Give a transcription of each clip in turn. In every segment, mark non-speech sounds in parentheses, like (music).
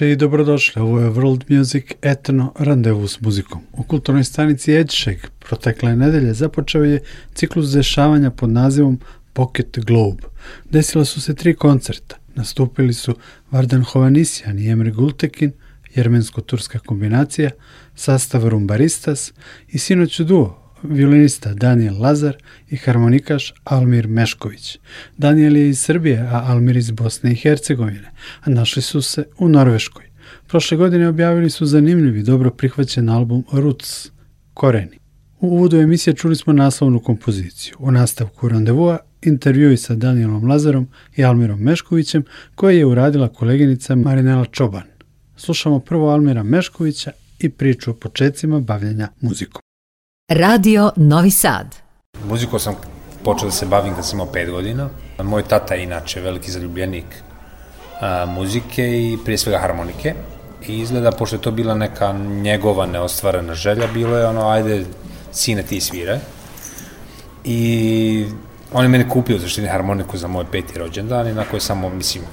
veče i dobrodošli. Ovo je World Music Etno randevu s muzikom. U kulturnoj stanici Edšeg protekle nedelje započeo je ciklus dešavanja pod nazivom Pocket Globe. Desila su se tri koncerta. Nastupili su Vardan Hovanisjan i Emre Gultekin, jermensko-turska kombinacija, sastav Rumbaristas i sinoć duo violinista Daniel Lazar i harmonikaš Almir Mešković. Daniel je iz Srbije, a Almir iz Bosne i Hercegovine, a našli su se u Norveškoj. Prošle godine objavili su zanimljivi, dobro prihvaćen album Roots, Koreni. U uvodu emisije čuli smo naslovnu kompoziciju. U nastavku randevua intervjui sa Danielom Lazarom i Almirom Meškovićem koje je uradila koleginica Marinela Čoban. Slušamo prvo Almira Meškovića i priču o početcima bavljenja muzikom. Radio Novi Sad. Muziku sam počeo da se bavim kad sam imao 5 godina. Moj tata je inače veliki zaljubljenik a, muzike i prije svega harmonike. I izgleda, pošto je to bila neka njegova neostvarena želja, bilo je ono, ajde, sine ti svire. I on je mene kupio zaštini harmoniku za moj peti rođendan i na koje samo, mislim,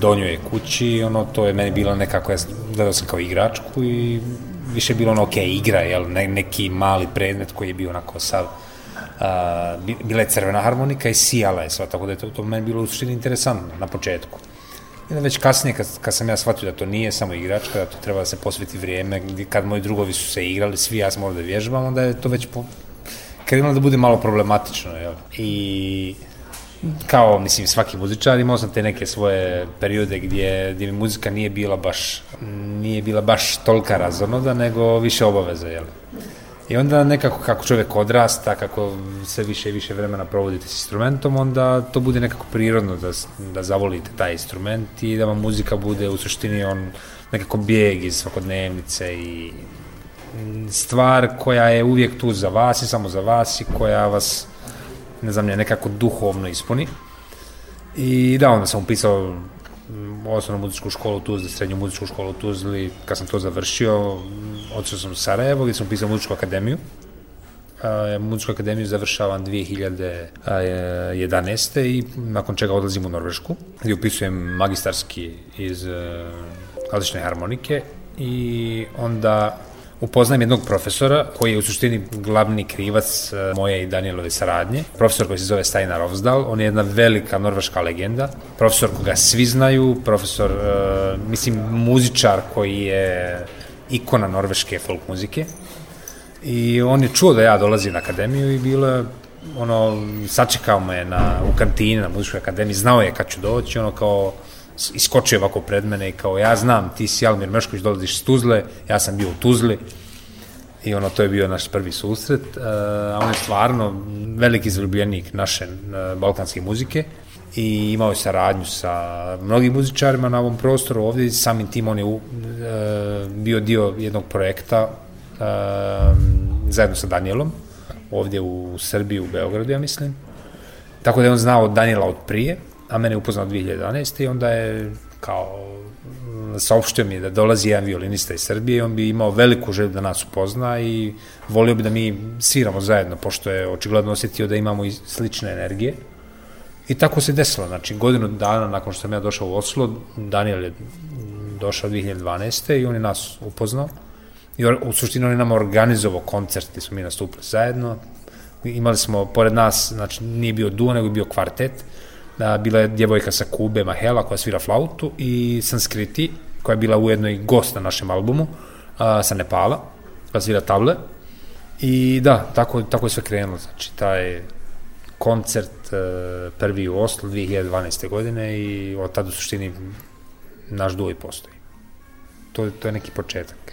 donio je kući, ono, to je meni bilo nekako, ja gledao sam kao igračku i više bilo ono, ok, igra, jel, ne, neki mali predmet koji je bio onako sav, a, bila je crvena harmonika i sijala je sva, tako da je to, to meni bilo u suštini interesantno na početku. I već kasnije, kad, kad sam ja shvatio da to nije samo igračka, da to treba da se posveti vrijeme, kad moji drugovi su se igrali, svi ja sam morao da vježbam, onda je to već po, krenulo da bude malo problematično, jel? I kao, mislim, svaki muzičar, imao sam te neke svoje periode gdje, gdje mi muzika nije bila baš, nije bila baš tolika razonoda, nego više obaveza, jel? I onda nekako kako čovjek odrasta, kako sve više i više vremena provodite s instrumentom, onda to bude nekako prirodno da, da zavolite taj instrument i da vam muzika bude u suštini on nekako bijeg iz svakodnevnice i stvar koja je uvijek tu za vas i samo za vas i koja vas ne znam, nekako duhovno ispuni. I da, onda sam upisao mm, osnovnu muzičku školu Tuzli, srednju muzičku školu Tuzli, kad sam to završio, otišao sam u Sarajevo gdje sam upisao muzičku akademiju. Uh, muzičku akademiju završavam 2011. i nakon čega odlazim u Norvešku, gdje upisujem magistarski iz uh, klasične harmonike i onda upoznajem jednog profesora koji je u suštini glavni krivac e, moje i Danielove saradnje. Profesor koji se zove Steinar Ovsdal, on je jedna velika norveška legenda, profesor koga svi znaju, profesor, uh, mislim, muzičar koji je ikona norveške folk muzike. I on je čuo da ja dolazim na akademiju i bilo je ono, sačekao me na, u kantini na muzičkoj akademiji, znao je kad ću doći, ono kao, iskočio ovako pred mene i kao ja znam, ti si Almir Mešković, dolaziš iz Tuzle, ja sam bio u Tuzli I ono, to je bio naš prvi susret. Uh, on je stvarno veliki zaljubljenik naše uh, balkanske muzike i imao je saradnju sa mnogim muzičarima na ovom prostoru ovde samim tim on je uh, bio dio jednog projekta zajedno sa Danielom ovdje u Srbiji, u Beogradu, ja mislim. Tako da je on znao Daniela od prije, a mene je upoznao 2011. i onda je kao saopštio mi je da dolazi jedan violinista iz Srbije i on bi imao veliku želju da nas upozna i volio bi da mi sviramo zajedno, pošto je očigledno osetio da imamo i slične energije. I tako se desilo, znači godinu dana nakon što sam ja došao u Oslo, Daniel je došao 2012. i on je nas upoznao. I u suštini on je nam organizovao koncert gde smo mi nastupili zajedno. Imali smo, pored nas, znači nije bio duo, nego je bio kvartet. Da, bila je djevojka sa Kube, Mahela, koja svira flautu, i Sanskriti, koja je bila ujedno i gost na našem albumu, a, sa Nepala, koja svira table. I da, tako, tako je sve krenulo. Znači, taj koncert e, prvi u Oslo 2012. godine i od tada u suštini naš duo i postoji. To, to je neki početak.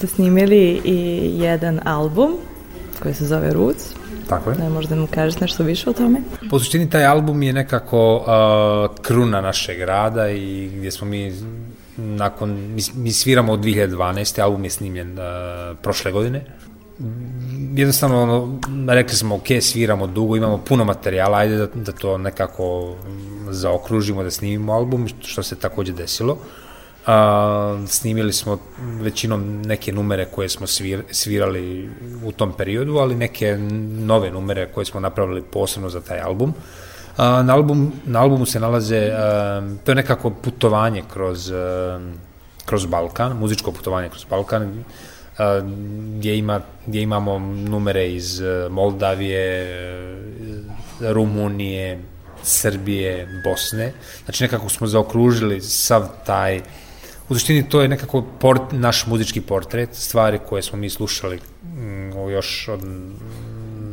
Ste snimili i jedan album koji se zove Roots. Tako je. Ne možda mu kažeš nešto više o tome? Po suštini taj album je nekako uh, kruna našeg rada i gdje smo mi nakon, mi, mi sviramo od 2012. album je snimljen uh, prošle godine. Jednostavno, ono, rekli smo, ok, sviramo dugo, imamo puno materijala, ajde da, da to nekako zaokružimo, da snimimo album, što se takođe desilo. A, snimili smo većinom neke numere koje smo svir, svirali u tom periodu, ali neke nove numere koje smo napravili posebno za taj album. A, na, album, na albumu se nalaze, a, to je nekako putovanje kroz, a, kroz Balkan, muzičko putovanje kroz Balkan, a, gdje, ima, gdje imamo numere iz Moldavije, Rumunije, Srbije, Bosne. Znači nekako smo zaokružili sav taj u suštini to je nekako port, naš muzički portret, stvari koje smo mi slušali mm, još od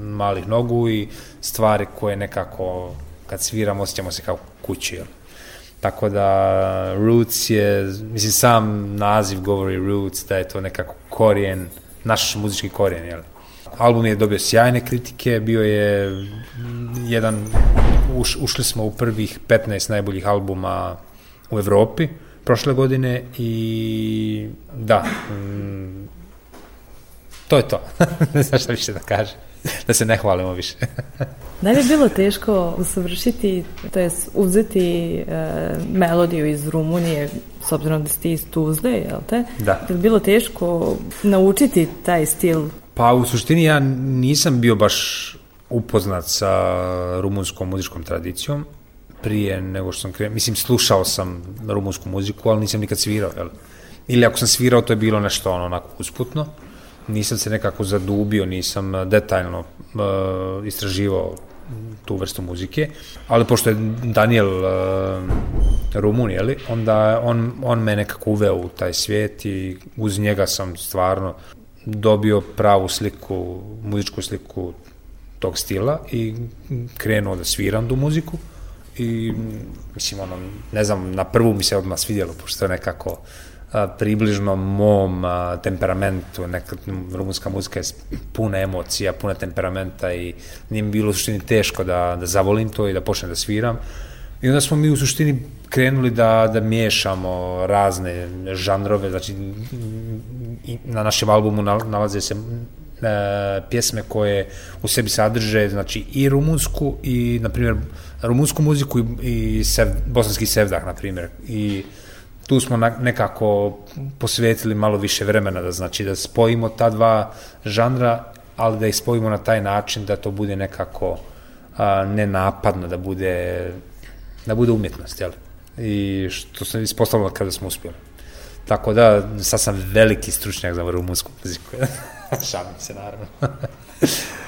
malih nogu i stvari koje nekako kad sviramo osjećamo se kao kući. Jel? Tako da Roots je, mislim sam naziv govori Roots, da je to nekako korijen, naš muzički korijen, jel? Album je dobio sjajne kritike, bio je jedan, uš, ušli smo u prvih 15 najboljih albuma u Evropi, prošle godine i da, mm, to je to. (laughs) ne znam šta više da kaže. Da se ne hvalimo više. (laughs) da li je bilo teško usavršiti, to je uzeti e, melodiju iz Rumunije, s obzirom da ste iz Tuzle, jel te? Da. Je li bilo teško naučiti taj stil? Pa u suštini ja nisam bio baš upoznat sa rumunskom muzičkom tradicijom, prije nego što sam krenuo. Mislim, slušao sam rumunsku muziku, ali nisam nikad svirao, jel? Ili ako sam svirao, to je bilo nešto ono, onako usputno. Nisam se nekako zadubio, nisam detaljno uh, istraživao tu vrstu muzike, ali pošto je Daniel uh, Rumun, jeli, onda on, on me nekako uveo u taj svijet i uz njega sam stvarno dobio pravu sliku, muzičku sliku tog stila i krenuo da sviram tu muziku i mislim ono, ne znam, na prvu mi se odmah svidjelo, pošto je nekako a, približno mom a, temperamentu, neka rumunska muzika je puna emocija, puna temperamenta i nije mi bilo u suštini teško da, da zavolim to i da počnem da sviram. I onda smo mi u suštini krenuli da, da miješamo razne žanrove, znači na našem albumu nalaze se e, pjesme koje u sebi sadrže znači i rumunsku i na primjer rumunsku muziku i, i sev, bosanski sevdah na primjer i tu smo na, nekako posvetili malo više vremena da znači da spojimo ta dva žanra ali da ih spojimo na taj način da to bude nekako a, nenapadno da bude da bude umjetnost jel? i što se ispostavilo kada smo uspjeli tako da sad sam veliki stručnjak za rumunsku muziku (laughs) Šalim se, naravno. (laughs)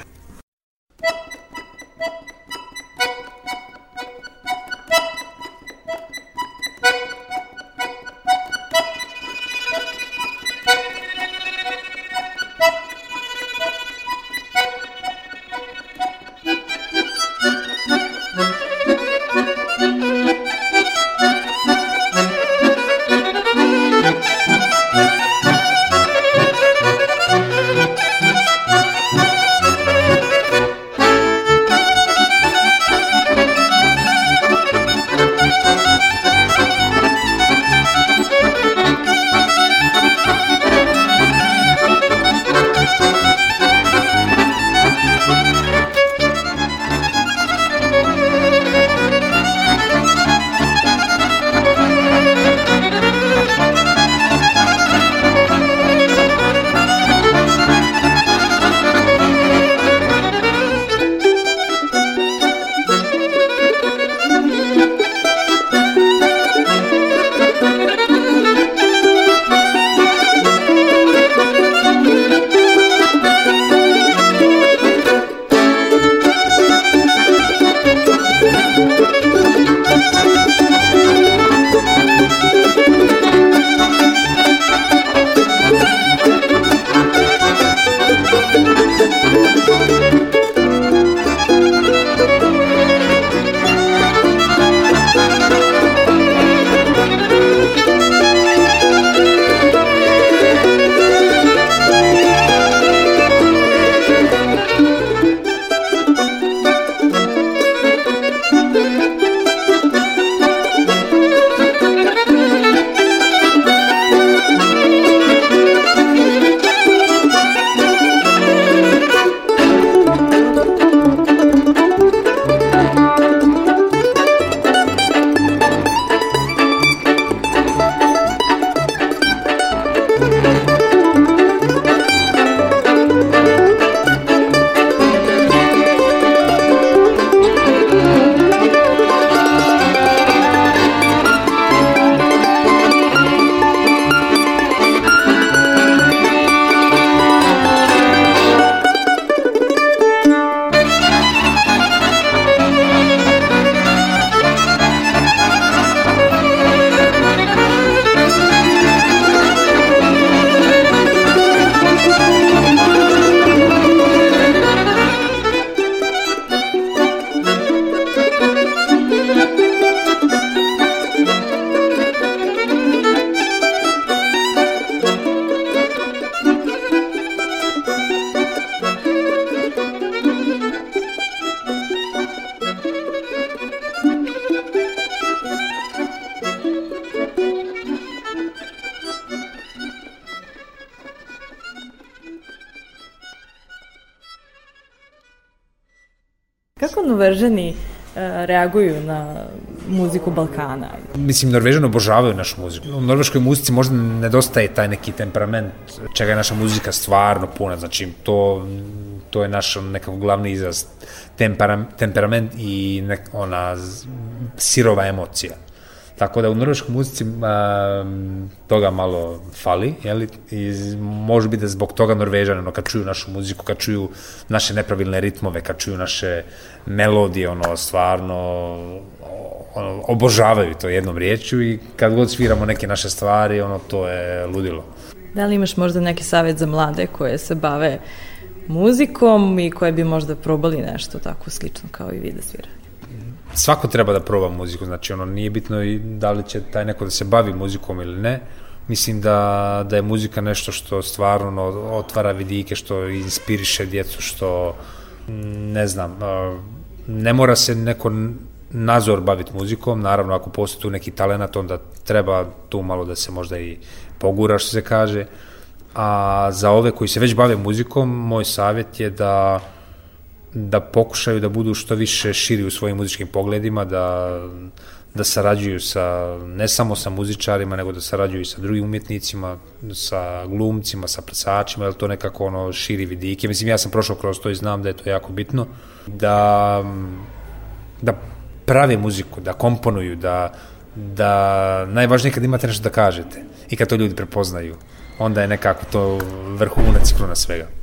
reaguju na muziku Balkana? Mislim, Norvežani obožavaju našu muziku. U norveškoj muzici možda nedostaje taj neki temperament čega je naša muzika stvarno puna. Znači, to, to je naš nekako glavni izraz. Temperam, temperament i nek, ona sirova emocija. Tako da u norveškoj muzici a, toga malo fali, jeli? I može biti da zbog toga Norvežani, ono, kad čuju našu muziku, kad čuju naše nepravilne ritmove, kad čuju naše melodije, ono, stvarno ono, obožavaju to jednom riječju i kad god sviramo neke naše stvari, ono, to je ludilo. Da li imaš možda neki savjet za mlade koje se bave muzikom i koje bi možda probali nešto tako slično kao i vi da svirate? Svako treba da proba muziku, znači ono nije bitno i da li će taj neko da se bavi muzikom ili ne. Mislim da, da je muzika nešto što stvarno otvara vidike, što inspiriše djecu, što ne znam, ne mora se neko nazor baviti muzikom, naravno ako postoji tu neki talent, onda treba tu malo da se možda i pogura, što se kaže, a za ove koji se već bave muzikom, moj savjet je da da pokušaju da budu što više širi u svojim muzičkim pogledima, da, da sarađuju sa, ne samo sa muzičarima, nego da sarađuju i sa drugim umjetnicima, sa glumcima, sa plesačima, jer to nekako ono širi vidike. Mislim, ja sam prošao kroz to i znam da je to jako bitno. Da, da prave muziku, da komponuju, da, da najvažnije kad imate nešto da kažete i kad to ljudi prepoznaju, onda je nekako to vrhunac kruna svega.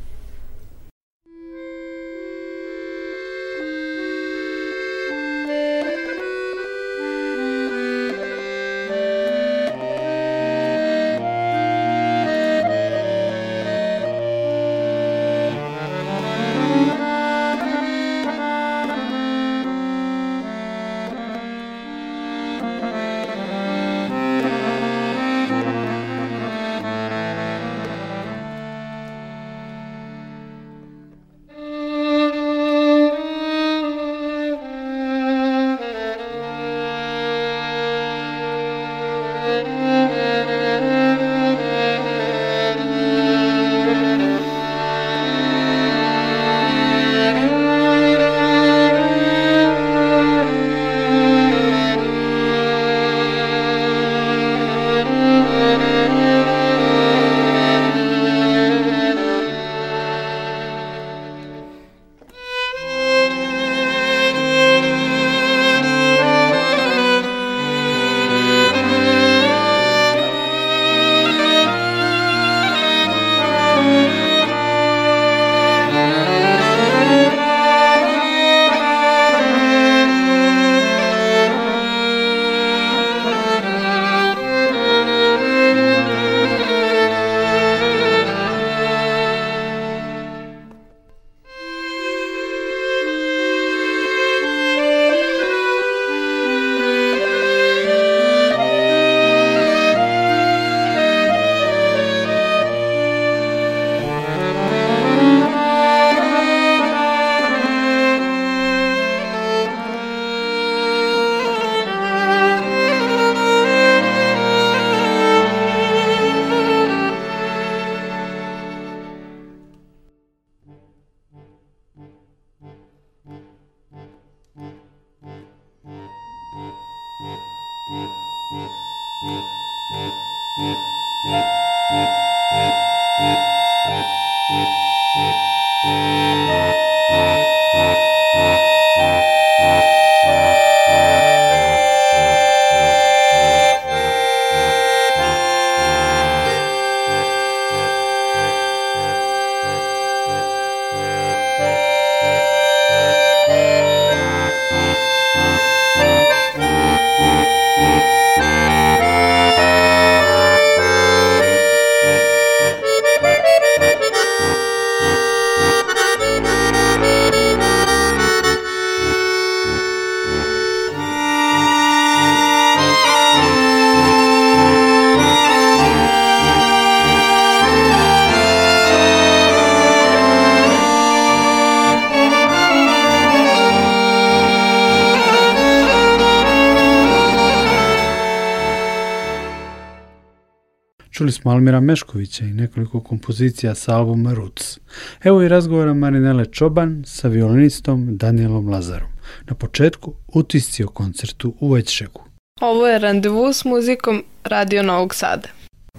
Čuli smo Almira Meškovića i nekoliko kompozicija sa albuma Roots. Evo i razgovora Marinele Čoban sa violinistom Danielom Lazarom. Na početku utisci o koncertu u Vajčegu. Ovo je randevu s muzikom Radio Novog Sada.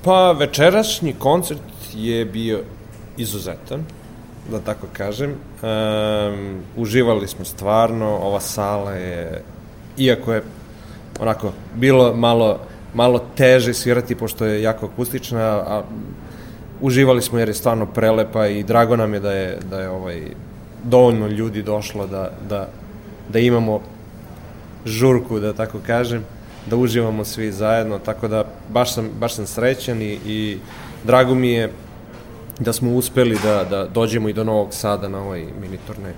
Pa večerašnji koncert je bio izuzetan, da tako kažem. Um, uživali smo stvarno, ova sala je, iako je onako bilo malo, malo teže svirati pošto je jako akustična, a uživali smo jer je stvarno prelepa i drago nam je da je, da je ovaj, dovoljno ljudi došlo da, da, da imamo žurku, da tako kažem, da uživamo svi zajedno, tako da baš sam, baš sam srećan i, i drago mi je da smo uspeli da, da dođemo i do Novog Sada na ovaj mini turnej.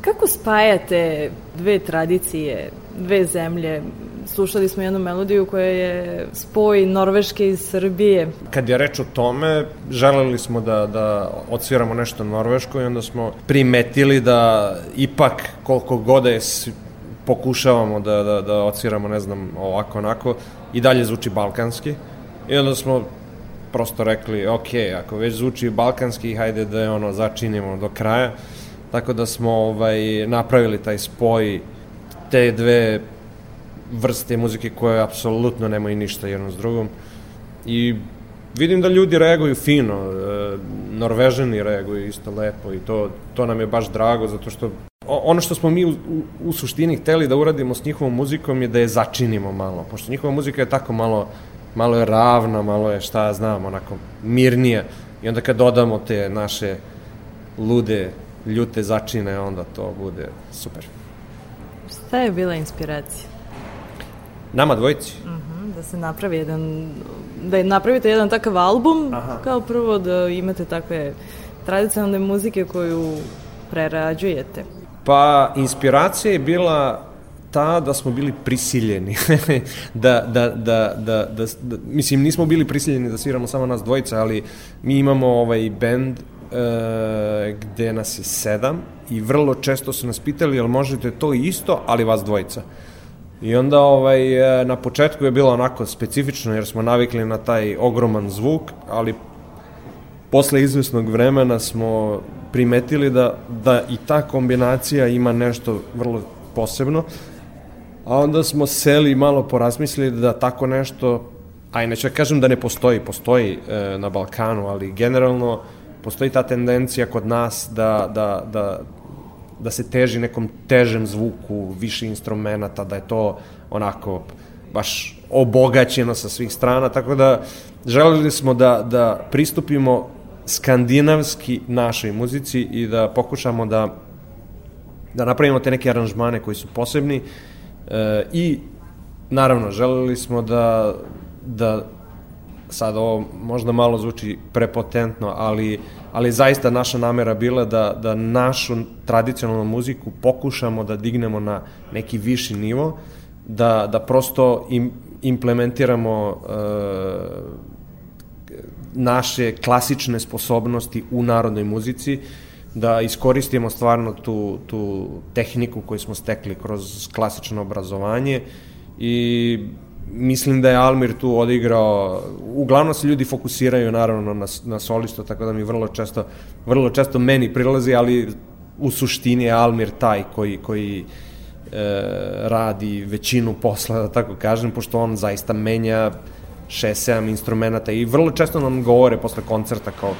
Kako spajate dve tradicije, dve zemlje? Slušali smo jednu melodiju koja je spoj Norveške i Srbije. Kad je reč o tome, želeli smo da, da odsviramo nešto norveško i onda smo primetili da ipak koliko god da je pokušavamo da, da, da odsviramo, ne znam, ovako, onako, i dalje zvuči balkanski. I onda smo prosto rekli, ok, ako već zvuči balkanski, hajde da je ono začinimo do kraja. Tako da smo ovaj, napravili taj spoj te dve vrste muzike koje apsolutno nemaju ništa jedno s drugom. I vidim da ljudi reaguju fino, e, Norvežani reaguju isto lepo i to, to nam je baš drago zato što ono što smo mi u, u, u suštini hteli da uradimo s njihovom muzikom je da je začinimo malo, pošto njihova muzika je tako malo malo je ravna, malo je šta znam, onako mirnija. I onda kad dodamo te naše lude, ljute začine, onda to bude super. Šta je bila inspiracija? Nama dvojici? Uh mhm, -huh, da se napravi jedan, da napravite jedan takav album, Aha. kao prvo da imate takve tradicionalne muzike koju prerađujete. Pa, inspiracija je bila ta da smo bili prisiljeni (laughs) da, da, da, da, da, da, mislim nismo bili prisiljeni da sviramo samo nas dvojica, ali mi imamo ovaj bend e, gde nas je sedam i vrlo često su nas pitali jel možete to isto, ali vas dvojica. I onda ovaj, e, na početku je bilo onako specifično jer smo navikli na taj ogroman zvuk, ali posle izvesnog vremena smo primetili da, da i ta kombinacija ima nešto vrlo posebno a onda smo seli i malo porazmislili da tako nešto, a neću da kažem da ne postoji, postoji e, na Balkanu, ali generalno postoji ta tendencija kod nas da, da, da, da se teži nekom težem zvuku, više instrumenta, da je to onako baš obogaćeno sa svih strana, tako da želeli smo da, da pristupimo skandinavski našoj muzici i da pokušamo da da napravimo te neke aranžmane koji su posebni. E, I, naravno, želeli smo da, da sad ovo možda malo zvuči prepotentno, ali, ali zaista naša namera bila da, da našu tradicionalnu muziku pokušamo da dignemo na neki viši nivo, da, da prosto im, implementiramo e, naše klasične sposobnosti u narodnoj muzici, da iskoristimo stvarno tu, tu tehniku koju smo stekli kroz klasično obrazovanje i mislim da je Almir tu odigrao, uglavnom se ljudi fokusiraju naravno na, na solisto, tako da mi vrlo često, vrlo često meni prilazi, ali u suštini je Almir taj koji, koji e, radi većinu posla, da tako kažem, pošto on zaista menja 6-7 instrumenta i vrlo često nam govore posle koncerta kao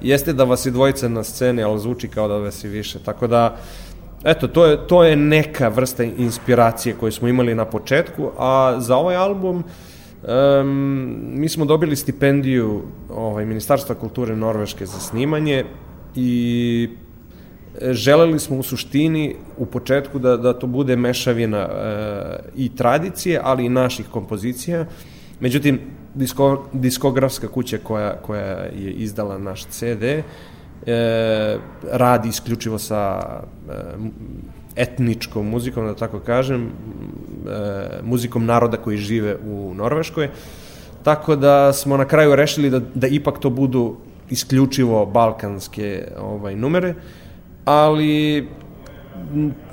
jeste da vas je dvojica na sceni, ali zvuči kao da vas je više. Tako da, eto, to je, to je neka vrsta inspiracije koju smo imali na početku, a za ovaj album um, mi smo dobili stipendiju ovaj, Ministarstva kulture Norveške za snimanje i želeli smo u suštini u početku da, da to bude mešavina e, i tradicije, ali i naših kompozicija. Međutim, disko, diskografska kuća koja, koja je izdala naš CD e, radi isključivo sa e, etničkom muzikom, da tako kažem, e, muzikom naroda koji žive u Norveškoj. Tako da smo na kraju rešili da, da ipak to budu isključivo balkanske ovaj numere, ali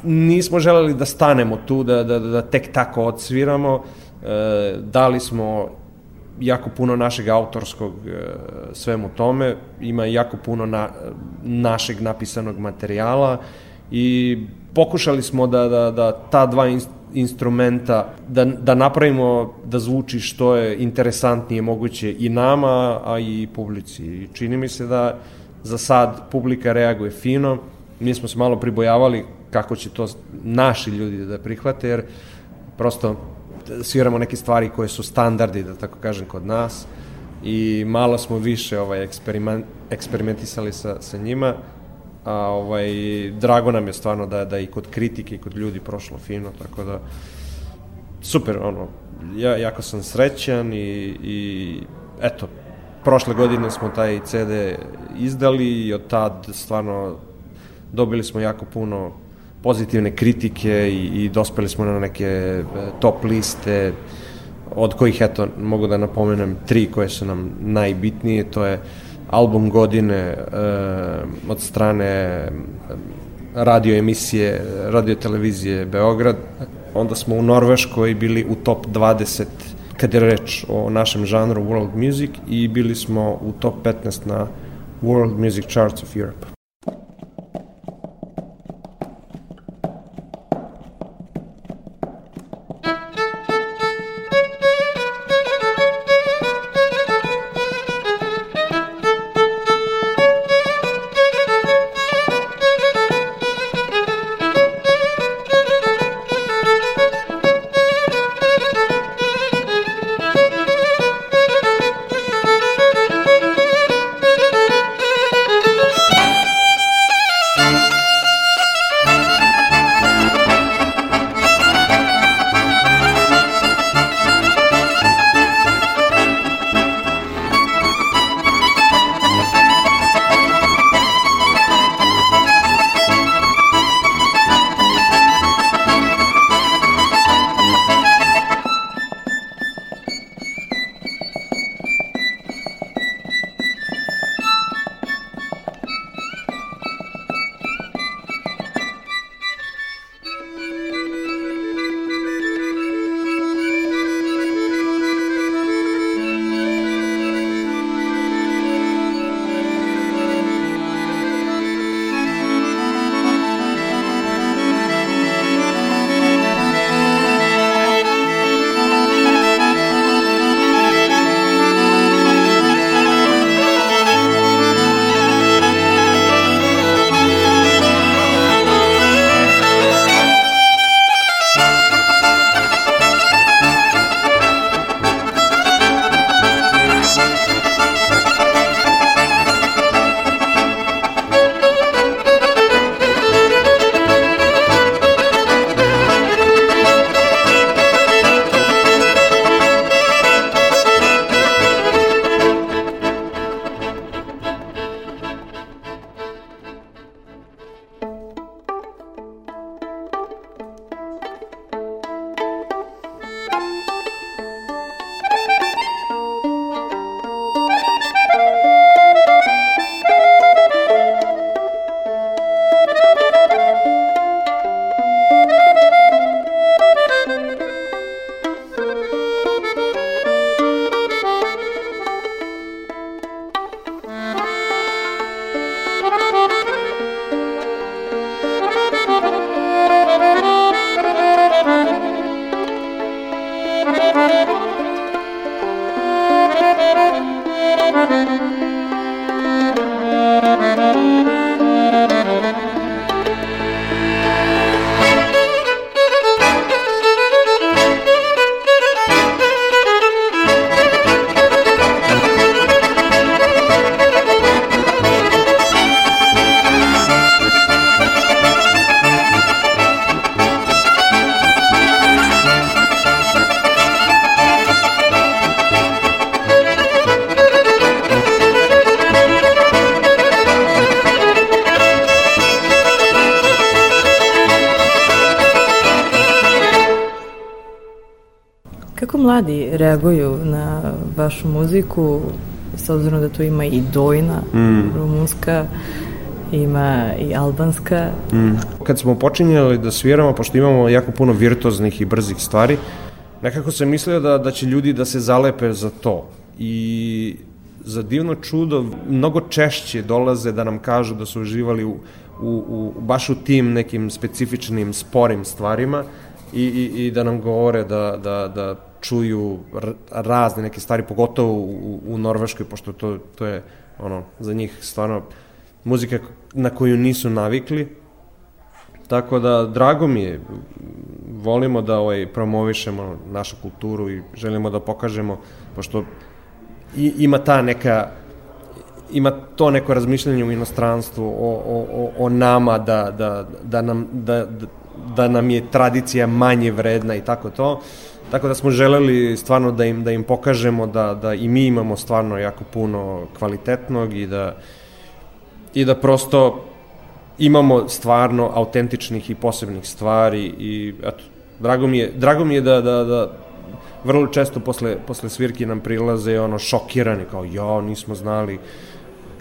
nismo želeli da stanemo tu, da, da, da tek tako odsviramo. E, dali smo jako puno našeg autorskog e, svemu tome, ima jako puno na, našeg napisanog materijala i pokušali smo da, da, da ta dva instrumenta, da, da napravimo da zvuči što je interesantnije moguće i nama, a i publici. I čini mi se da za sad publika reaguje fino, mi smo se malo pribojavali kako će to naši ljudi da prihvate, jer prosto sviramo neke stvari koje su standardi, da tako kažem, kod nas i malo smo više ovaj, eksperiment, eksperimentisali sa, sa njima, a ovaj, drago nam je stvarno da, da i kod kritike i kod ljudi prošlo fino, tako da super, ono, ja jako sam srećan i, i eto, prošle godine smo taj CD izdali i od tad stvarno dobili smo jako puno pozitivne kritike i, i dospeli smo na neke e, top liste od kojih eto mogu da napomenem tri koje su nam najbitnije to je album godine e, od strane e, radio emisije radio televizije Beograd. Onda smo u Norveškoj bili u top 20 kad je reč o našem žanru world music i bili smo u top 15 na World Music Charts of Europe reaguju na vašu muziku, s obzirom da tu ima i dojna, mm. rumunska, ima i albanska. Mm. Kad smo počinjali da sviramo, pošto imamo jako puno virtuoznih i brzih stvari, nekako sam mislio da, da će ljudi da se zalepe za to. I za divno čudo mnogo češće dolaze da nam kažu da su uživali u, u, u, baš u tim nekim specifičnim sporim stvarima i, i, i da nam govore da, da, da čuju razne neke stvari, pogotovo u, u Norveškoj, pošto to, to je ono, za njih stvarno muzika na koju nisu navikli. Tako da, drago mi je, volimo da ovaj, promovišemo našu kulturu i želimo da pokažemo, pošto i, ima ta neka ima to neko razmišljanje u inostranstvu o, o, o, o nama da, da, da, nam, da, da nam je tradicija manje vredna i tako to. Tako da smo želeli stvarno da im, da im pokažemo da, da i mi imamo stvarno jako puno kvalitetnog i da, i da prosto imamo stvarno autentičnih i posebnih stvari i eto, drago mi je, drago mi je da, da, da vrlo često posle, posle svirki nam prilaze ono šokirani kao ja nismo znali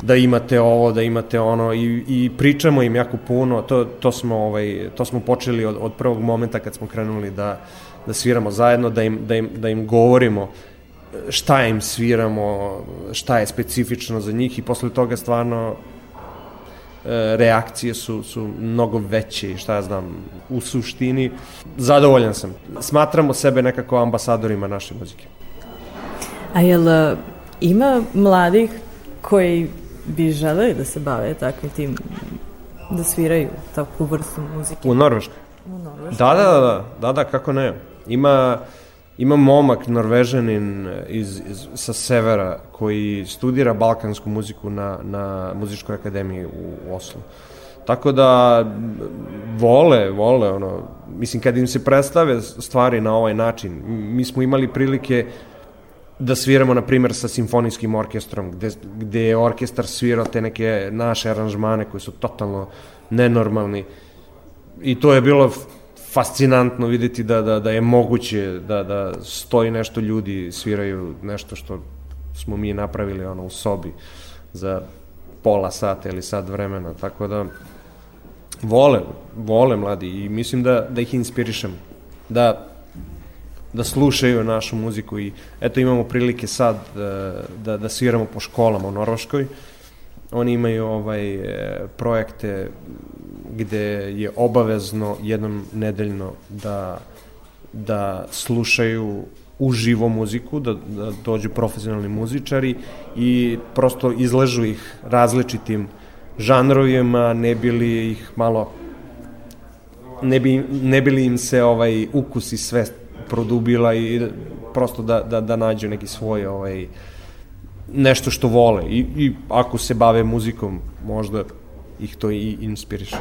da imate ovo, da imate ono i, i pričamo im jako puno, to, to, smo, ovaj, to smo počeli od, od prvog momenta kad smo krenuli da, da sviramo zajedno, da im, da im, da im govorimo šta im sviramo, šta je specifično za njih i posle toga stvarno e, reakcije su, su mnogo veće i šta ja znam, u suštini zadovoljan sam. Smatramo sebe nekako ambasadorima naše muzike. A jel e, ima mladih koji bi želeli da se bave takvim tim, da sviraju takvu vrstu muzike? U Norveškoj? U Norveškoj. Da, da, da, da, da, kako ne. Ima, ima momak norvežanin iz, iz, sa severa koji studira balkansku muziku na, na muzičkoj akademiji u Oslu. Tako da vole, vole ono, mislim kad im se predstave stvari na ovaj način, mi smo imali prilike da sviramo, na primjer, sa simfonijskim orkestrom, gde, gde je orkestar svirao te neke naše aranžmane koji su totalno nenormalni. I to je bilo fascinantno videti da, da, da je moguće da, da stoji nešto ljudi, sviraju nešto što smo mi napravili ono, u sobi za pola sata ili sat vremena, tako da vole, vole mladi i mislim da, da ih inspirišem, da da slušaju našu muziku i eto imamo prilike sad da, da, da sviramo po školama u Norvaškoj. Oni imaju ovaj e, projekte gde je obavezno jednom nedeljno da, da slušaju uživo muziku, da, da dođu profesionalni muzičari i prosto izležu ih različitim žanrovima, ne bili ih malo ne bi, ne bili im se ovaj ukus i sve produbila i prosto da, da, da nađu neki svoj ovaj, nešto što vole I, i ako se bave muzikom možda ih to i inspiriše.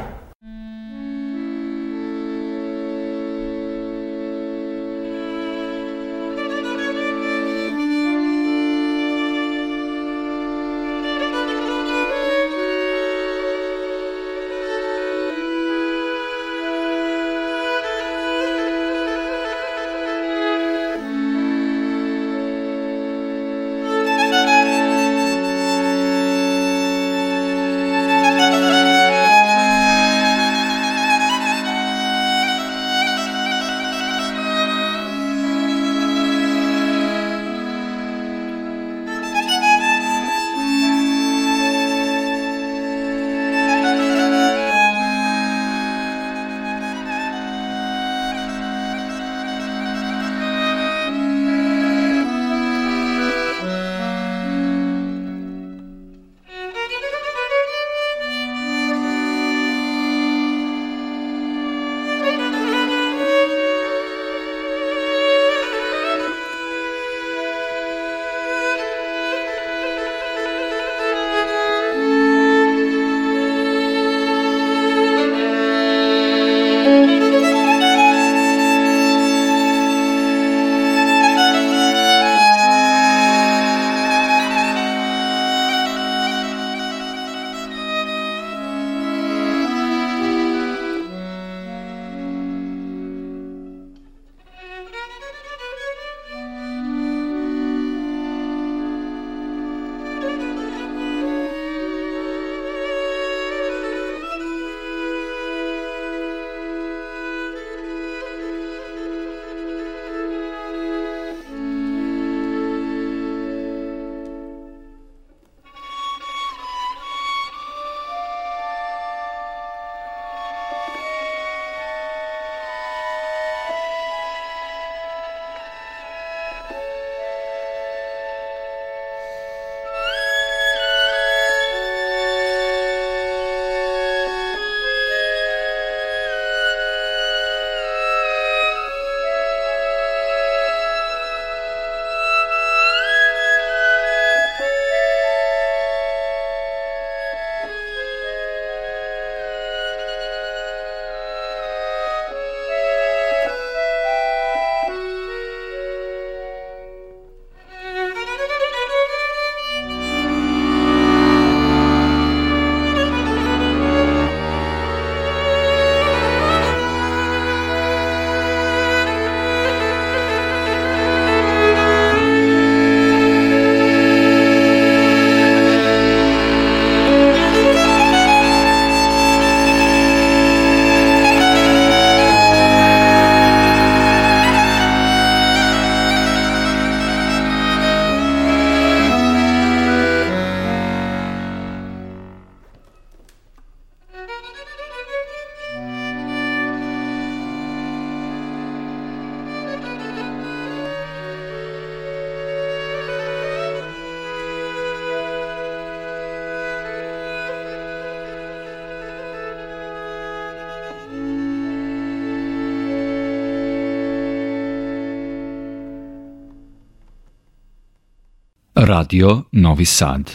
Radio Novi Sad.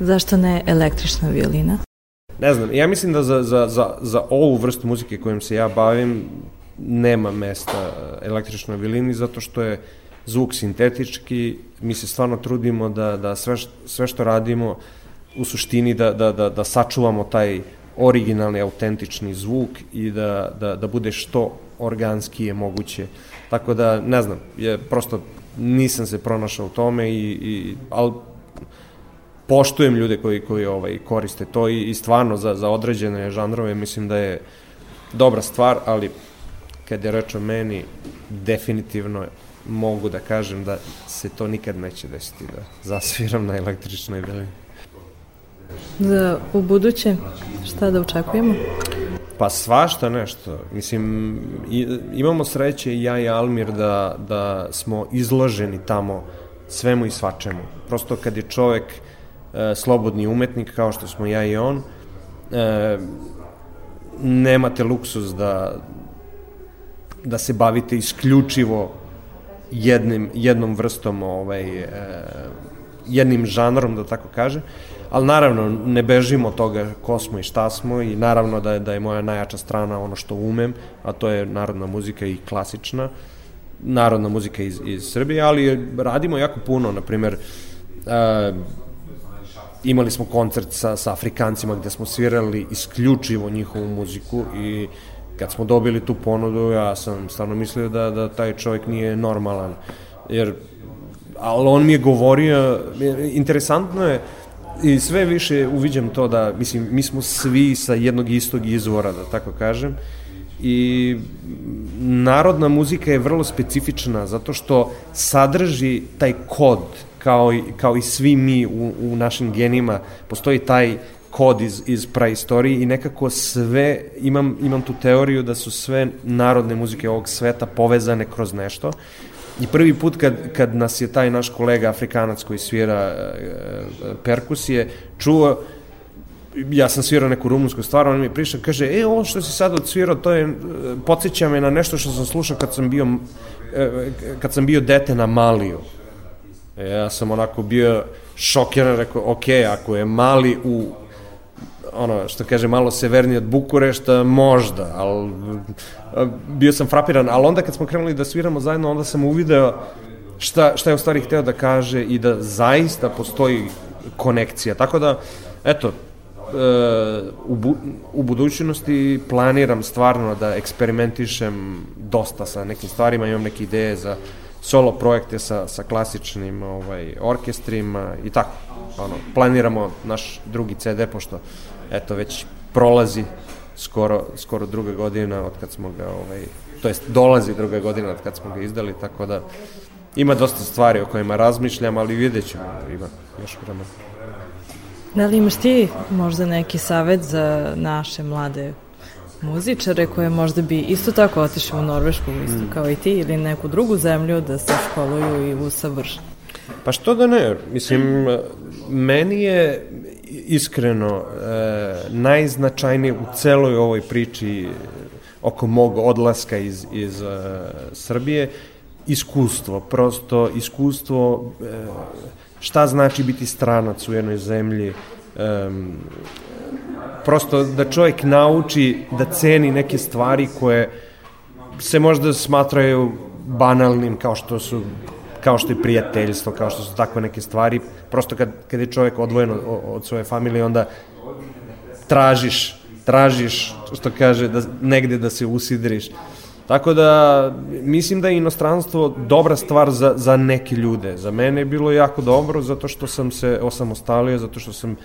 Zašto ne električna violina? Ne znam, ja mislim da za, za, za, za ovu vrstu muzike kojom se ja bavim nema mesta električnoj violini zato što je zvuk sintetički, mi se stvarno trudimo da, da sve, sve što radimo u suštini da, da, da, da sačuvamo taj originalni, autentični zvuk i da, da, da bude što organski je moguće. Tako da, ne znam, je prosto nisam se pronašao u tome i, i ali poštujem ljude koji, koji ovaj, koriste to i, i stvarno za, za određene žanrove mislim da je dobra stvar, ali kad je reč o meni, definitivno mogu da kažem da se to nikad neće desiti, da zasviram na električnoj violini. Za u buduće, šta da očekujemo? Pa svašta nešto. Mislim, imamo sreće i ja i Almir da, da smo izloženi tamo svemu i svačemu. Prosto kad je čovek e, slobodni umetnik, kao što smo ja i on, e, nemate luksuz da, da se bavite isključivo jednim, jednom vrstom, ovaj, e, jednim žanrom, da tako kaže. Ali naravno, ne bežimo od toga ko smo i šta smo i naravno da je, da je moja najjača strana ono što umem, a to je narodna muzika i klasična, narodna muzika iz, iz Srbije, ali radimo jako puno, na primer, e, imali smo koncert sa, sa Afrikancima gde smo svirali isključivo njihovu muziku i kad smo dobili tu ponudu, ja sam stvarno mislio da, da taj čovjek nije normalan, jer ali on mi je govorio, interesantno je, i sve više uviđam to da, mislim, mi smo svi sa jednog istog izvora, da tako kažem, i narodna muzika je vrlo specifična zato što sadrži taj kod kao i, kao i svi mi u, u našim genima. Postoji taj kod iz, iz praistorije i nekako sve, imam, imam tu teoriju da su sve narodne muzike ovog sveta povezane kroz nešto I prvi put kad, kad nas je taj naš kolega Afrikanac koji svira e, perkusije čuo, ja sam svirao neku rumunsku stvar, on mi je prišao, kaže, e, ovo što si sad odsvirao, to je, e, podsjeća me na nešto što sam slušao kad sam bio, e, kad sam bio dete na Maliju. E, ja sam onako bio šokiran, rekao, ok, ako je Mali u ono, što kaže, malo severnije od Bukurešta, možda, ali bio sam frapiran, ali onda kad smo krenuli da sviramo zajedno, onda sam uvideo šta, šta je u stvari hteo da kaže i da zaista postoji konekcija. Tako da, eto, e, u, bu, u budućnosti planiram stvarno da eksperimentišem dosta sa nekim stvarima, imam neke ideje za solo projekte sa, sa klasičnim ovaj, orkestrima i tako. Ono, planiramo naš drugi CD, pošto eto već prolazi skoro, skoro druga godina od kad smo ga, ovaj, to jest dolazi druga godina od kad smo ga izdali, tako da ima dosta stvari o kojima razmišljam, ali vidjet ćemo, ima još vremena. Da li imaš ti možda neki savet za naše mlade muzičare koje možda bi isto tako otišli u Norvešku isto mm. kao i ti ili neku drugu zemlju da se školuju i usavrše? Pa što da ne, mislim, meni je iskreno e, najznačajnije u celoj ovoj priči oko mog odlaska iz, iz e, Srbije iskustvo, prosto iskustvo e, šta znači biti stranac u jednoj zemlji e, prosto da čovjek nauči da ceni neke stvari koje se možda smatraju banalnim kao što su kao što je prijateljstvo, kao što su takve neke stvari. Prosto kad, kad je čovjek odvojen od, od svoje familije, onda tražiš, tražiš, što kaže, da, negde da se usidriš. Tako da, mislim da je inostranstvo dobra stvar za, za neke ljude. Za mene je bilo jako dobro, zato što sam se osamostalio, zato što sam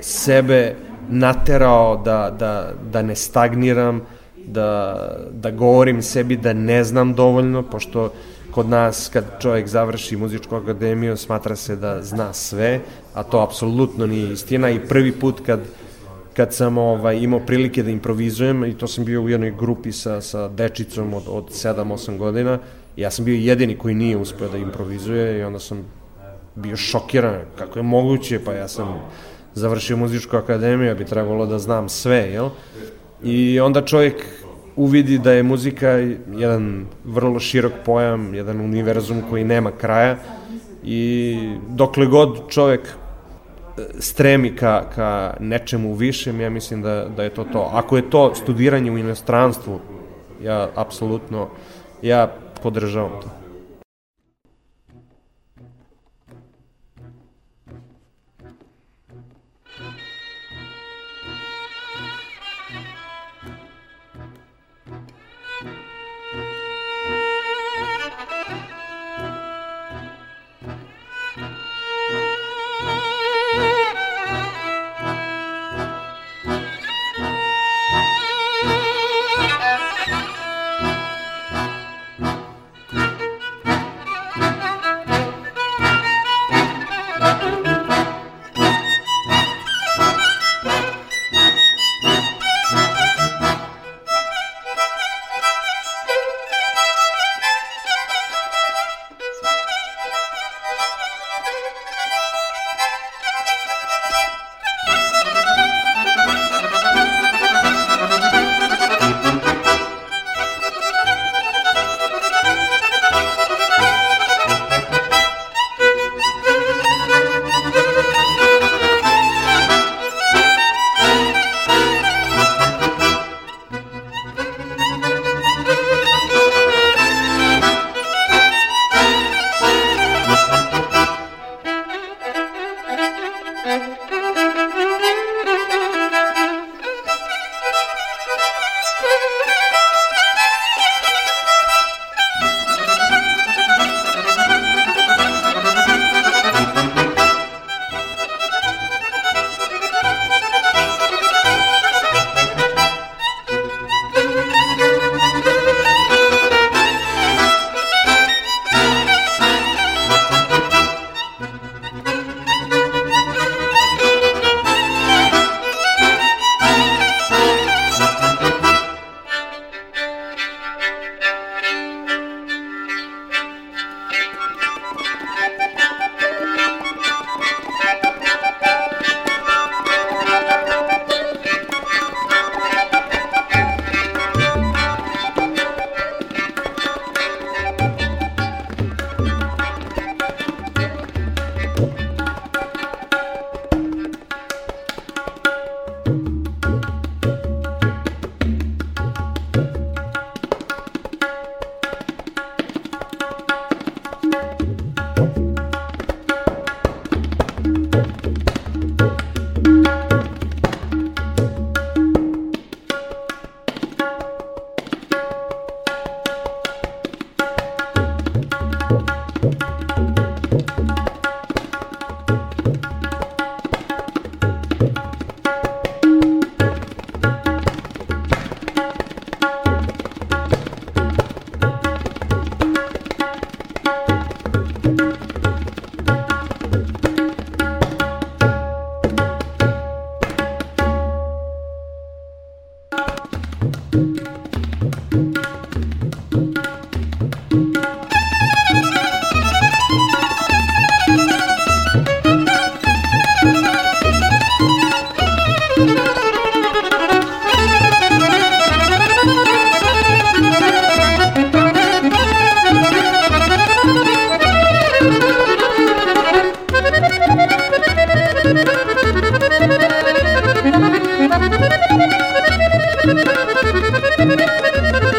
sebe naterao da, da, da ne stagniram, da, da govorim sebi da ne znam dovoljno, pošto kod nas kad čovjek završi muzičku akademiju smatra se da zna sve, a to apsolutno nije istina. I prvi put kad kad sam ovaj, imao prilike da improvizujem i to sam bio u jednoj grupi sa, sa dečicom od, od 7-8 godina ja sam bio jedini koji nije uspeo da improvizuje i onda sam bio šokiran kako je moguće, pa ja sam završio muzičku akademiju, bi trebalo da znam sve, jel? I onda čovjek uvidi da je muzika jedan vrlo širok pojam, jedan univerzum koji nema kraja I dokle god čovek e, stremi ka, ka nečemu višem, ja mislim da, da je to to. Ako je to studiranje u inostranstvu, ja apsolutno, ja podržavam to.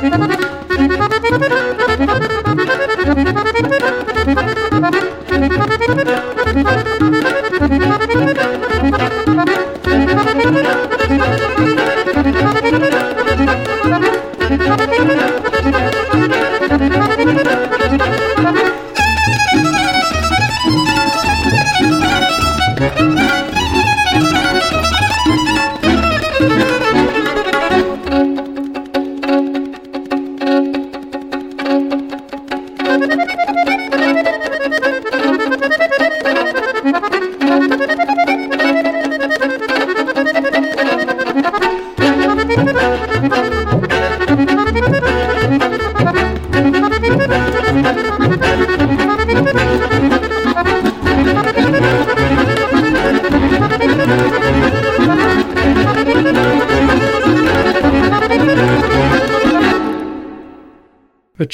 Thank (laughs) you.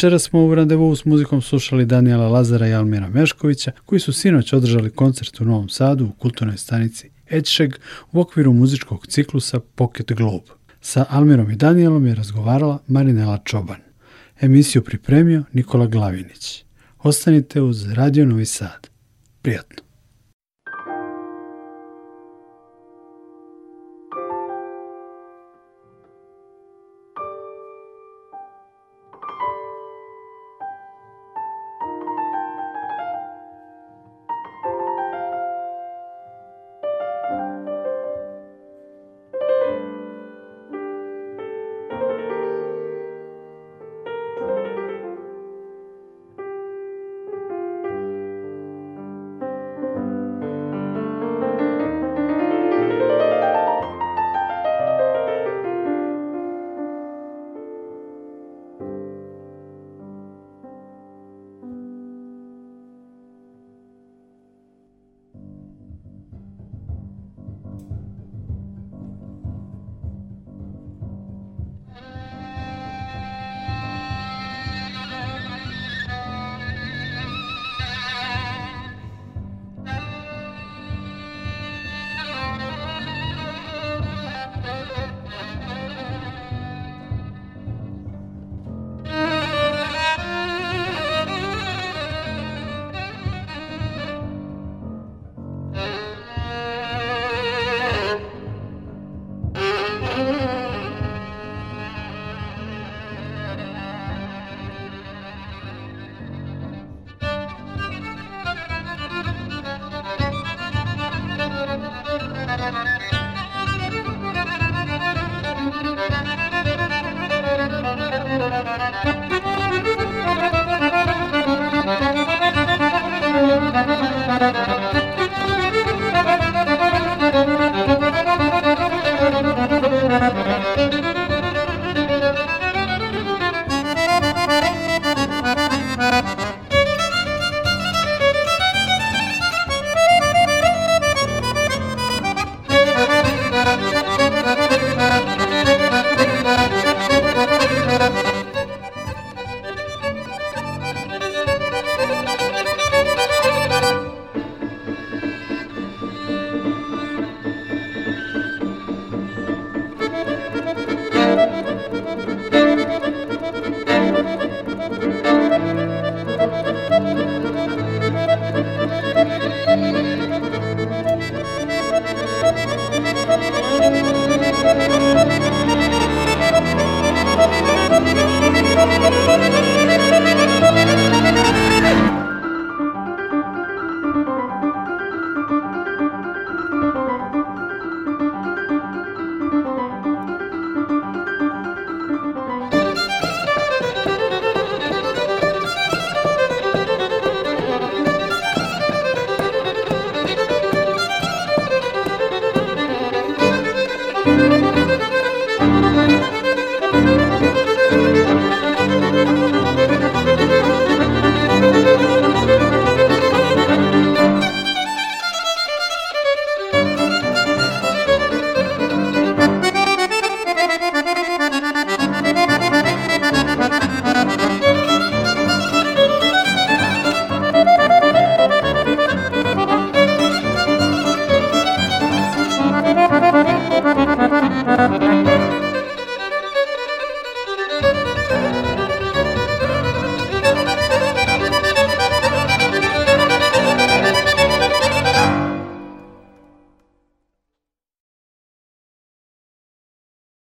Večera smo u randevu s muzikom slušali Daniela Lazara i Almira Meškovića, koji su sinoć održali koncert u Novom Sadu u kulturnoj stanici Edšeg u okviru muzičkog ciklusa Pocket Globe. Sa Almirom i Danielom je razgovarala Marinela Čoban. Emisiju pripremio Nikola Glavinić. Ostanite uz Radio Novi Sad. Prijatno.